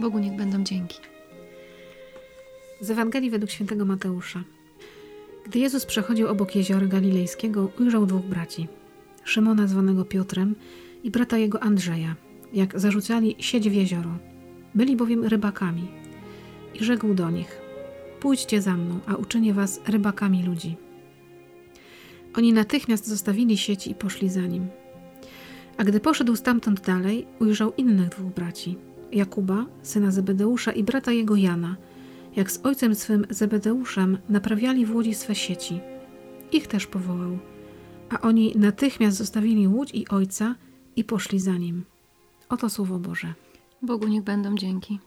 Bogu niech będą dzięki. Z Ewangelii według świętego Mateusza. Gdy Jezus przechodził obok jeziora galilejskiego, ujrzał dwóch braci. Szymona zwanego Piotrem i brata jego Andrzeja, jak zarzucali sieć w jezioro. Byli bowiem rybakami. I rzekł do nich, pójdźcie za mną, a uczynię was rybakami ludzi. Oni natychmiast zostawili sieci i poszli za nim. A gdy poszedł stamtąd dalej, ujrzał innych dwóch braci – Jakuba, syna Zebedeusza i brata jego Jana, jak z ojcem swym Zebedeuszem naprawiali w łodzi swe sieci. Ich też powołał, a oni natychmiast zostawili łódź i ojca i poszli za nim. Oto słowo Boże. Bogu niech będą dzięki.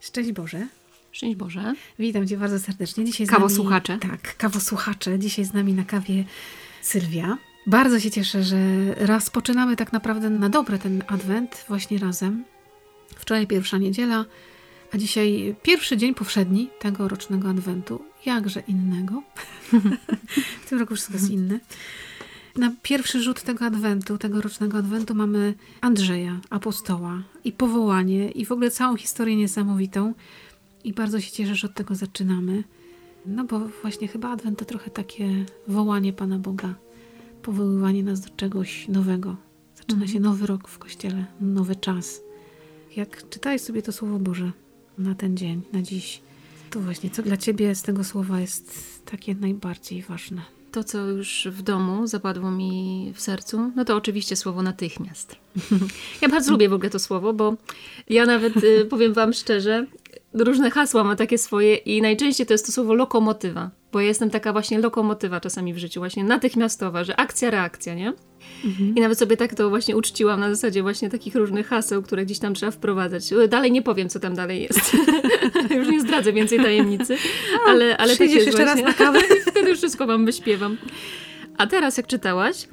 Szczęść Boże. Szczęść Boże. Witam Cię bardzo serdecznie. Dzisiaj kawosłuchacze. Nami, tak, kawosłuchacze. Dzisiaj z nami na kawie Sylwia. Bardzo się cieszę, że rozpoczynamy tak naprawdę na dobre ten adwent właśnie razem. Wczoraj pierwsza niedziela, a dzisiaj pierwszy dzień powszedni tego rocznego adwentu. Jakże innego. w tym roku wszystko jest inne. Na pierwszy rzut tego adwentu, tego rocznego adwentu mamy Andrzeja, apostoła i powołanie i w ogóle całą historię niesamowitą. I bardzo się cieszę, że od tego zaczynamy. No bo właśnie chyba adwent to trochę takie wołanie Pana Boga, powoływanie nas do czegoś nowego. Zaczyna się nowy rok w Kościele, nowy czas jak czytałeś sobie to Słowo Boże na ten dzień, na dziś, to właśnie co dla Ciebie z tego słowa jest takie najbardziej ważne? To, co już w domu zapadło mi w sercu, no to oczywiście słowo natychmiast. Ja bardzo lubię w ogóle to słowo, bo ja nawet y, powiem Wam szczerze, różne hasła ma takie swoje i najczęściej to jest to słowo lokomotywa, bo ja jestem taka właśnie lokomotywa czasami w życiu, właśnie natychmiastowa, że akcja, reakcja, nie? Mhm. I nawet sobie tak to właśnie uczciłam na zasadzie właśnie takich różnych haseł, które gdzieś tam trzeba wprowadzać. Dalej nie powiem, co tam dalej jest. już nie zdradzę więcej tajemnicy, ale, ale tak jest jeszcze właśnie. raz na kawę? Wtedy wszystko wam wyśpiewam. A teraz jak czytałaś,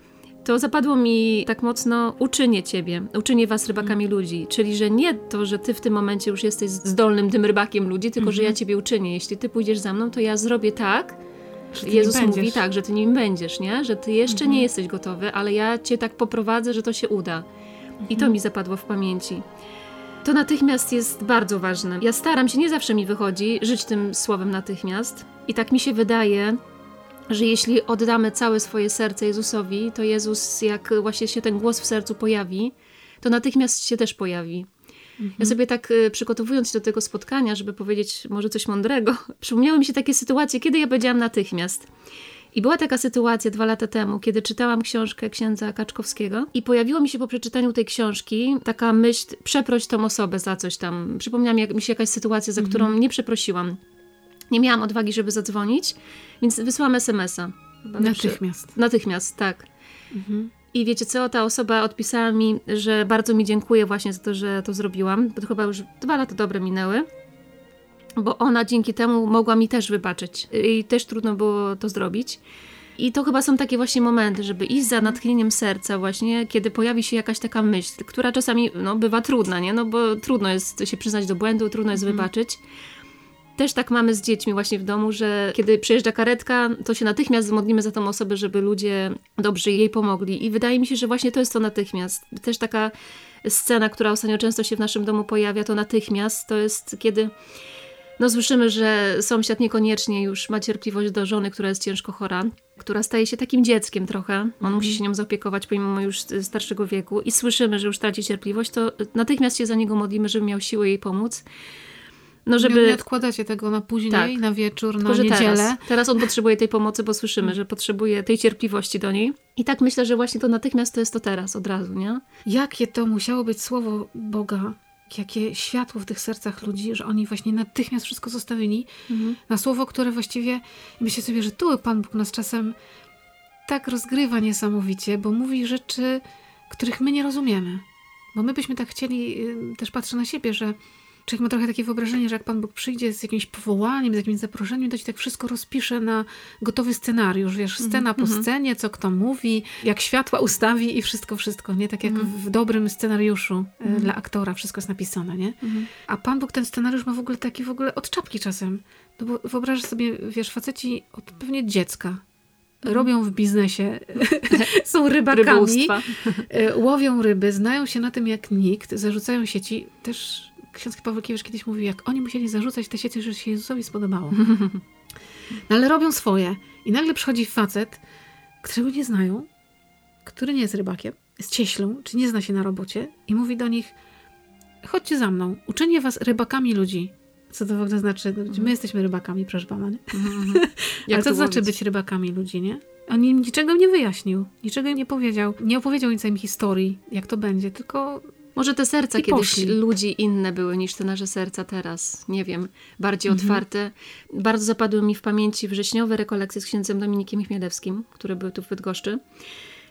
to zapadło mi tak mocno uczynię ciebie, uczynię was rybakami mhm. ludzi. Czyli, że nie to, że ty w tym momencie już jesteś zdolnym tym rybakiem ludzi, tylko, że ja mhm. ciebie uczynię. Jeśli ty pójdziesz za mną, to ja zrobię tak, Jezus mówi tak, że ty nim będziesz, nie? Że ty jeszcze mhm. nie jesteś gotowy, ale ja cię tak poprowadzę, że to się uda. Mhm. I to mhm. mi zapadło w pamięci. To natychmiast jest bardzo ważne. Ja staram się, nie zawsze mi wychodzi, żyć tym słowem natychmiast. I tak mi się wydaje, że jeśli oddamy całe swoje serce Jezusowi, to Jezus, jak właśnie się ten głos w sercu pojawi, to natychmiast się też pojawi. Mhm. Ja sobie tak y, przygotowując się do tego spotkania, żeby powiedzieć może coś mądrego, przypomniały mi się takie sytuacje, kiedy ja powiedziałam natychmiast. I była taka sytuacja dwa lata temu, kiedy czytałam książkę księdza Kaczkowskiego i pojawiło mi się po przeczytaniu tej książki taka myśl, przeproś tą osobę za coś tam. Przypomniała mi się jakaś sytuacja, za mhm. którą nie przeprosiłam. Nie miałam odwagi, żeby zadzwonić, więc wysłałam SMS-a. Natychmiast. Natychmiast, tak. Mhm. I wiecie co, ta osoba odpisała mi, że bardzo mi dziękuję właśnie za to, że to zrobiłam, bo to chyba już dwa lata dobre minęły, bo ona dzięki temu mogła mi też wybaczyć i też trudno było to zrobić. I to chyba są takie właśnie momenty, żeby iść za natchnieniem serca właśnie, kiedy pojawi się jakaś taka myśl, która czasami no, bywa trudna, nie? No bo trudno jest się przyznać do błędu, trudno jest mm. wybaczyć. Też tak mamy z dziećmi właśnie w domu, że kiedy przyjeżdża karetka, to się natychmiast modlimy za tą osobę, żeby ludzie dobrze jej pomogli. I wydaje mi się, że właśnie to jest to natychmiast. Też taka scena, która ostatnio często się w naszym domu pojawia, to natychmiast. To jest kiedy no słyszymy, że sąsiad niekoniecznie już ma cierpliwość do żony, która jest ciężko chora, która staje się takim dzieckiem trochę. On mm. musi się nią zaopiekować pomimo już starszego wieku i słyszymy, że już traci cierpliwość, to natychmiast się za niego modlimy, żeby miał siłę jej pomóc. No żeby... Nie odkładacie tego na później, tak. na wieczór, Tylko, na niedzielę. Teraz. teraz on potrzebuje tej pomocy, bo słyszymy, że potrzebuje tej cierpliwości do niej. I tak myślę, że właśnie to natychmiast to jest to teraz, od razu, nie? Jakie to musiało być słowo Boga, jakie światło w tych sercach ludzi, że oni właśnie natychmiast wszystko zostawili mhm. na słowo, które właściwie, myślę sobie, że tu Pan Bóg nas czasem tak rozgrywa niesamowicie, bo mówi rzeczy, których my nie rozumiemy. Bo my byśmy tak chcieli, też patrzę na siebie, że Człowiek ma trochę takie wyobrażenie, że jak Pan Bóg przyjdzie z jakimś powołaniem, z jakimś zaproszeniem, to ci tak wszystko rozpisze na gotowy scenariusz, wiesz, scena mm -hmm. po mhm. scenie, co kto mówi, jak światła ustawi i wszystko, wszystko, nie? Tak jak mm -hmm. w dobrym scenariuszu mm -hmm. dla aktora wszystko jest napisane, nie? Mhm. A Pan Bóg ten scenariusz ma w ogóle taki w ogóle od czapki czasem. No bo wyobrażasz sobie, wiesz, faceci od pewnie dziecka mhm. robią w biznesie, są rybakami, e, łowią ryby, znają się na tym jak nikt, zarzucają sieci. Też ksiądz Pawłkiewicz kiedyś mówił, jak oni musieli zarzucać te sieci, że się Jezusowi spodobało. No ale robią swoje. I nagle przychodzi facet, którego nie znają, który nie jest rybakiem, jest cieślą, czy nie zna się na robocie i mówi do nich chodźcie za mną, uczynię was rybakami ludzi. Co to w ogóle znaczy? My mhm. jesteśmy rybakami, proszę pana, nie? Mhm. Ale co to znaczy być rybakami ludzi, nie? On im niczego nie wyjaśnił, niczego im nie powiedział. Nie opowiedział nic im historii, jak to będzie, tylko może te serca kiedyś poszli. ludzi inne były niż te nasze serca teraz. Nie wiem, bardziej mhm. otwarte. Bardzo zapadły mi w pamięci wrześniowe rekolekcje z księdzem Dominikiem Chmielewskim, które były tu w Bydgoszczy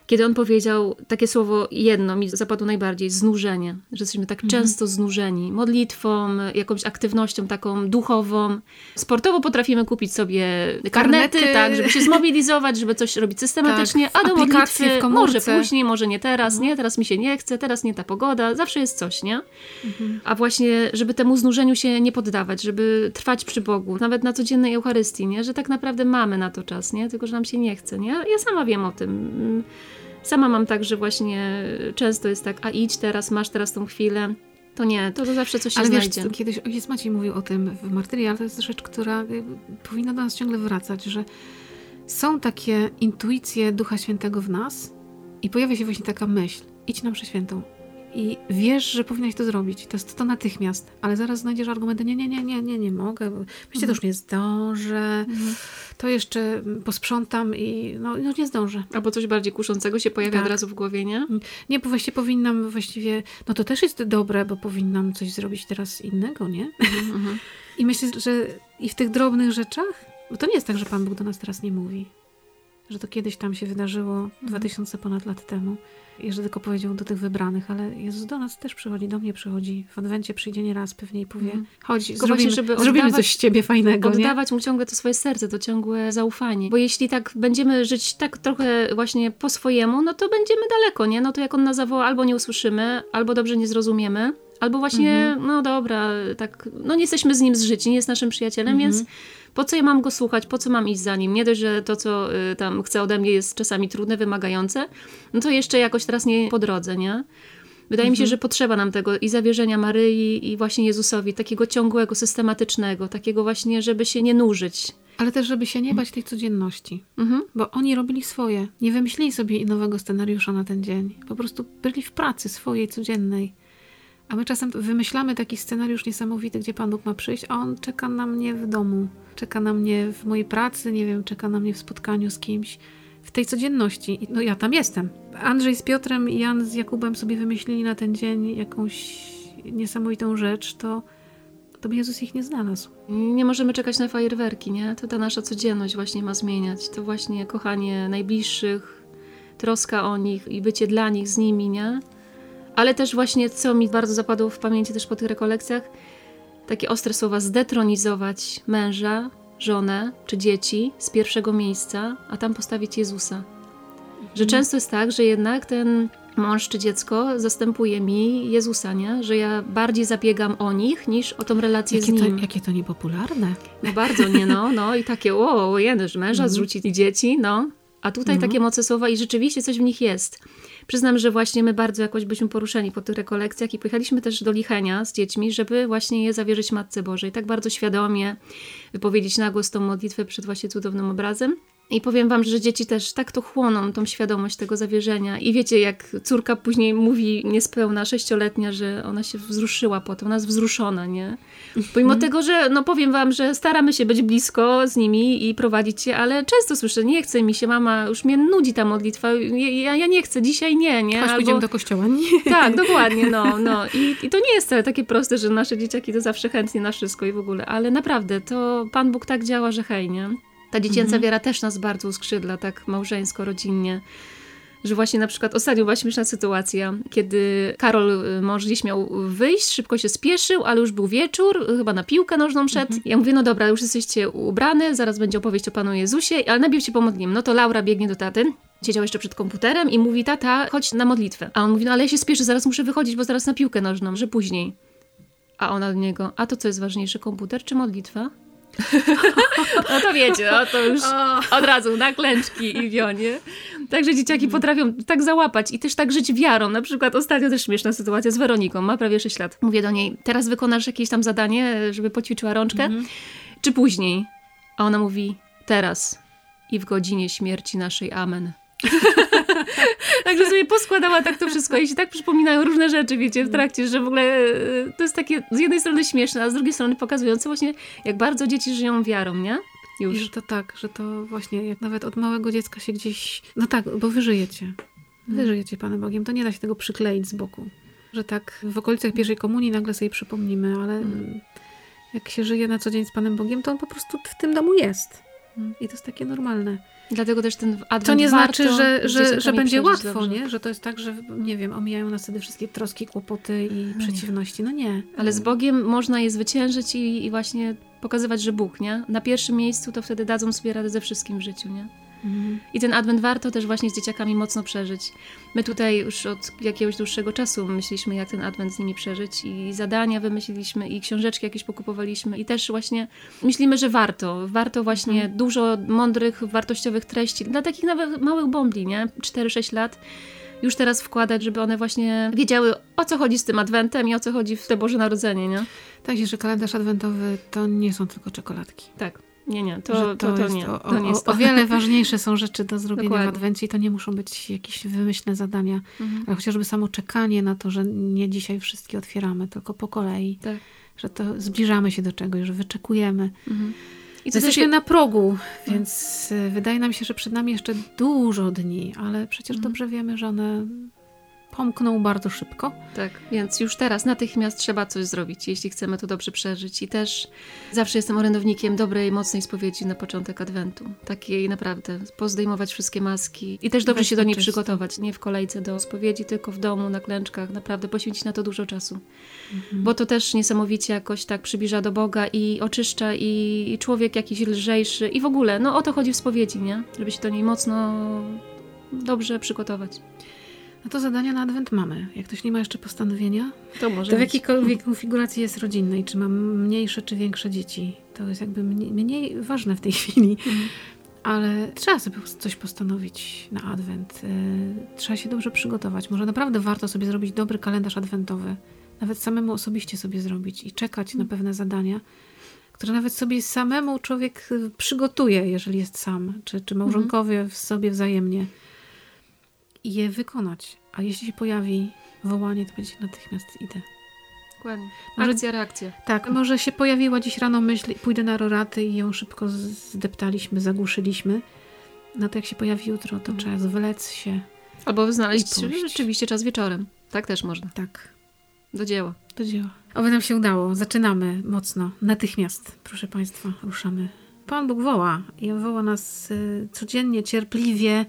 kiedy on powiedział takie słowo jedno mi zapadło najbardziej, znużenie, że jesteśmy tak mhm. często znużeni modlitwą, jakąś aktywnością taką duchową. Sportowo potrafimy kupić sobie karnety, karnety. tak, żeby się zmobilizować, żeby coś robić systematycznie, tak, a do modlitwy może później, może nie teraz, mhm. nie, teraz mi się nie chce, teraz nie ta pogoda, zawsze jest coś, nie? Mhm. A właśnie, żeby temu znużeniu się nie poddawać, żeby trwać przy Bogu, nawet na codziennej Eucharystii, nie? Że tak naprawdę mamy na to czas, nie? Tylko, że nam się nie chce, nie? Ja sama wiem o tym Sama mam tak, że właśnie często jest tak, a idź teraz, masz teraz tą chwilę. To nie, to, to zawsze coś się ale znajdzie. Wiesz, kiedyś ojciec Maciej mówił o tym w Martyrii, ale to jest rzecz, która y, powinna do nas ciągle wracać, że są takie intuicje Ducha Świętego w nas i pojawia się właśnie taka myśl, idź na mszę świętą, i wiesz, że powinnaś to zrobić. To jest to natychmiast, ale zaraz znajdziesz argumenty, nie, nie, nie, nie, nie, nie mogę, bo mhm. to już nie zdążę, mhm. to jeszcze posprzątam i no, no, nie zdążę. Albo coś bardziej kuszącego się pojawia tak. od razu w głowie, nie? Mm. Nie, bo właściwie powinnam właściwie, no to też jest dobre, bo powinnam coś zrobić teraz innego, nie? Mhm, mhm. I myślę, że i w tych drobnych rzeczach, bo to nie jest tak, że Pan Bóg do nas teraz nie mówi że to kiedyś tam się wydarzyło mhm. 2000 ponad lat temu i że tylko powiedział do tych wybranych, ale Jezus do nas też przychodzi, do mnie przychodzi. W Adwencie przyjdzie nie raz pewnie i powie, mm. chodź, tylko zrobimy, właśnie, żeby zrobimy oddawać, coś z ciebie fajnego. Oddawać nie? mu ciągle to swoje serce, to ciągłe zaufanie. Bo jeśli tak będziemy żyć tak trochę właśnie po swojemu, no to będziemy daleko, nie? No to jak on nas zawoła, albo nie usłyszymy, albo dobrze nie zrozumiemy, albo właśnie, -hmm. no dobra, tak, no nie jesteśmy z nim zżyci, nie jest naszym przyjacielem, -hmm. więc po co ja mam go słuchać, po co mam iść za nim? Nie dość, że to, co y, tam chce ode mnie jest czasami trudne, wymagające, no to jeszcze jakoś teraz nie po drodze, nie? Wydaje mhm. mi się, mhm. że potrzeba nam tego i zawierzenia Maryi, i właśnie Jezusowi, takiego ciągłego, systematycznego, takiego właśnie, żeby się nie nużyć. Ale też, żeby się nie bać tej codzienności. Mhm. Bo oni robili swoje. Nie wymyślili sobie nowego scenariusza na ten dzień. Po prostu byli w pracy swojej, codziennej. A my czasem wymyślamy taki scenariusz niesamowity, gdzie Pan Bóg ma przyjść, a On czeka na mnie w domu, czeka na mnie w mojej pracy, nie wiem, czeka na mnie w spotkaniu z kimś, w tej codzienności. No ja tam jestem. Andrzej z Piotrem i Jan z Jakubem sobie wymyślili na ten dzień jakąś niesamowitą rzecz, to, to by Jezus ich nie znalazł. Nie możemy czekać na fajerwerki, nie? To ta nasza codzienność właśnie ma zmieniać. To właśnie kochanie najbliższych, troska o nich i bycie dla nich z nimi, nie? Ale też właśnie, co mi bardzo zapadło w pamięci też po tych rekolekcjach, takie ostre słowa, zdetronizować męża, żonę czy dzieci z pierwszego miejsca, a tam postawić Jezusa. Że mhm. często jest tak, że jednak ten mąż czy dziecko zastępuje mi Jezusa, nie? Że ja bardziej zabiegam o nich niż o tą relację jakie z nim. To, jakie to niepopularne. No bardzo nie, no. no I takie, o, jeden, że męża mm. zrzucić dzieci, no. A tutaj mm. takie moce słowa i rzeczywiście coś w nich jest. Przyznam, że właśnie my bardzo jakoś byliśmy poruszeni po tych rekolekcjach i pojechaliśmy też do Lichenia z dziećmi, żeby właśnie je zawierzyć Matce Bożej. Tak bardzo świadomie wypowiedzieć na głos tą modlitwę przed właśnie cudownym obrazem. I powiem wam, że dzieci też tak to chłoną, tą świadomość tego zawierzenia. I wiecie, jak córka później mówi niespełna sześcioletnia, że ona się wzruszyła potem, ona jest wzruszona, nie? Pomimo mm. tego, że no powiem wam, że staramy się być blisko z nimi i prowadzić się, ale często słyszę, nie chce mi się, mama, już mnie nudzi ta modlitwa, ja, ja nie chcę, dzisiaj nie, nie? Chodź, Albo... pójdziemy do kościoła. Nie. Tak, dokładnie, no, no. I, I to nie jest takie proste, że nasze dzieciaki to zawsze chętnie na wszystko i w ogóle, ale naprawdę, to Pan Bóg tak działa, że hej, nie? Ta dziecięca mhm. wiara też nas bardzo uskrzydla, tak małżeńsko, rodzinnie że właśnie na przykład ostatnio była śmieszna sytuacja, kiedy Karol, y, mąż gdzieś miał wyjść, szybko się spieszył, ale już był wieczór, chyba na piłkę nożną szedł. Mhm. Ja mówię, no dobra, już jesteście ubrane, zaraz będzie opowieść o Panu Jezusie, ale najpierw się pomodlimy. No to Laura biegnie do taty, siedział jeszcze przed komputerem i mówi, tata, chodź na modlitwę. A on mówi, no ale ja się spieszę, zaraz muszę wychodzić, bo zaraz na piłkę nożną, że później. A ona do niego, a to co jest ważniejsze, komputer czy modlitwa? No to wiecie, no to już od razu na klęczki i wionie. Także dzieciaki potrafią tak załapać i też tak żyć wiarą. Na przykład ostatnio też śmieszna sytuacja z Weroniką, ma prawie 6 lat. Mówię do niej, teraz wykonasz jakieś tam zadanie, żeby poćwiczyła rączkę, mhm. czy później? A ona mówi, teraz i w godzinie śmierci naszej. Amen. Także sobie poskładała tak to wszystko i się tak przypominają różne rzeczy, wiecie, w trakcie, że w ogóle e, to jest takie z jednej strony śmieszne, a z drugiej strony pokazujące właśnie, jak bardzo dzieci żyją wiarą, nie? Już. I że to tak, że to właśnie jak nawet od małego dziecka się gdzieś... No tak, bo wy żyjecie. Wy mm. żyjecie Panem Bogiem. To nie da się tego przykleić z boku. Że tak w okolicach pierwszej komunii nagle sobie przypomnimy, ale mm. jak się żyje na co dzień z Panem Bogiem, to on po prostu w tym domu jest. Mm. I to jest takie normalne. Dlatego też ten adwent To nie znaczy, że, że, że będzie łatwo, dobrze. nie? Że to jest tak, że nie wiem, omijają nas wtedy wszystkie troski, kłopoty i no przeciwności. No nie. Ale z Bogiem można je zwyciężyć i, i właśnie pokazywać, że Bóg, nie? Na pierwszym miejscu to wtedy dadzą sobie radę ze wszystkim w życiu, nie? Mhm. I ten adwent warto też właśnie z dzieciakami mocno przeżyć. My tutaj już od jakiegoś dłuższego czasu myśleliśmy, jak ten adwent z nimi przeżyć i zadania wymyśliliśmy i książeczki jakieś pokupowaliśmy i też właśnie myślimy, że warto. Warto właśnie mhm. dużo mądrych, wartościowych treści dla takich nawet małych bombli, nie? 4-6 lat już teraz wkładać, żeby one właśnie wiedziały, o co chodzi z tym adwentem i o co chodzi w te Boże Narodzenie, nie? Tak, że kalendarz adwentowy to nie są tylko czekoladki. Tak. Nie, nie, to, to, to, to nie. O, to nie jest o, o wiele ważniejsze są rzeczy do zrobienia Dokładnie. w Adwencie i to nie muszą być jakieś wymyślne zadania, mhm. ale chociażby samo czekanie na to, że nie dzisiaj wszystkie otwieramy, tylko po kolei. Tak. Że to zbliżamy się do czegoś, że wyczekujemy. Mhm. I to Jesteśmy na progu, więc y, wydaje nam się, że przed nami jeszcze dużo dni, ale przecież mhm. dobrze wiemy, że one pomknął bardzo szybko. Tak, więc już teraz natychmiast trzeba coś zrobić, jeśli chcemy to dobrze przeżyć. I też zawsze jestem orędownikiem dobrej, mocnej spowiedzi na początek Adwentu. Takiej naprawdę, pozdejmować wszystkie maski i też dobrze Weź się do niej czysto. przygotować. Nie w kolejce do spowiedzi, tylko w domu, na klęczkach. Naprawdę poświęcić na to dużo czasu. Mhm. Bo to też niesamowicie jakoś tak przybliża do Boga i oczyszcza i, i człowiek jakiś lżejszy i w ogóle, no o to chodzi w spowiedzi, nie? Żeby się do niej mocno dobrze przygotować. No to zadania na adwent mamy. Jak ktoś nie ma jeszcze postanowienia, to może. To w jakiejkolwiek konfiguracji jest rodzinnej, czy mam mniejsze, czy większe dzieci, to jest jakby mniej, mniej ważne w tej chwili. Mhm. Ale trzeba sobie coś postanowić na adwent. Y, trzeba się dobrze przygotować. Może naprawdę warto sobie zrobić dobry kalendarz adwentowy. Nawet samemu osobiście sobie zrobić i czekać na pewne zadania, które nawet sobie samemu człowiek przygotuje, jeżeli jest sam, czy, czy małżonkowie w sobie wzajemnie i je wykonać. A jeśli się pojawi wołanie, to będzie natychmiast idę. Dokładnie. Akcja, reakcja. Tak, może się pojawiła dziś rano myśl, pójdę na roraty i ją szybko zdeptaliśmy, zagłuszyliśmy. No to jak się pojawi jutro, to mhm. trzeba zwlec się. Albo znaleźć rzeczywiście czas wieczorem. Tak też można. Tak. Do dzieła. Do dzieła. Oby nam się udało. Zaczynamy mocno. Natychmiast, proszę Państwa, ruszamy. Pan Bóg woła i on woła nas y, codziennie, cierpliwie,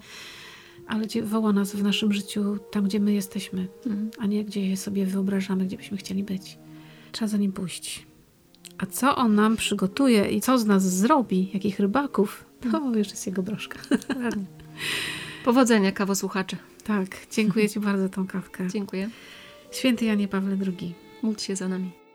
ale woła nas w naszym życiu tam, gdzie my jesteśmy, mhm. a nie gdzie je sobie wyobrażamy, gdzie byśmy chcieli być. Trzeba za nim pójść. A co on nam przygotuje i co z nas zrobi, jakich rybaków, to mhm. już jest jego broszka. Powodzenia, kawosłuchacze. Tak, dziękuję Ci bardzo za tą kawkę. Dziękuję. Święty Janie Pawle II. Módl się za nami.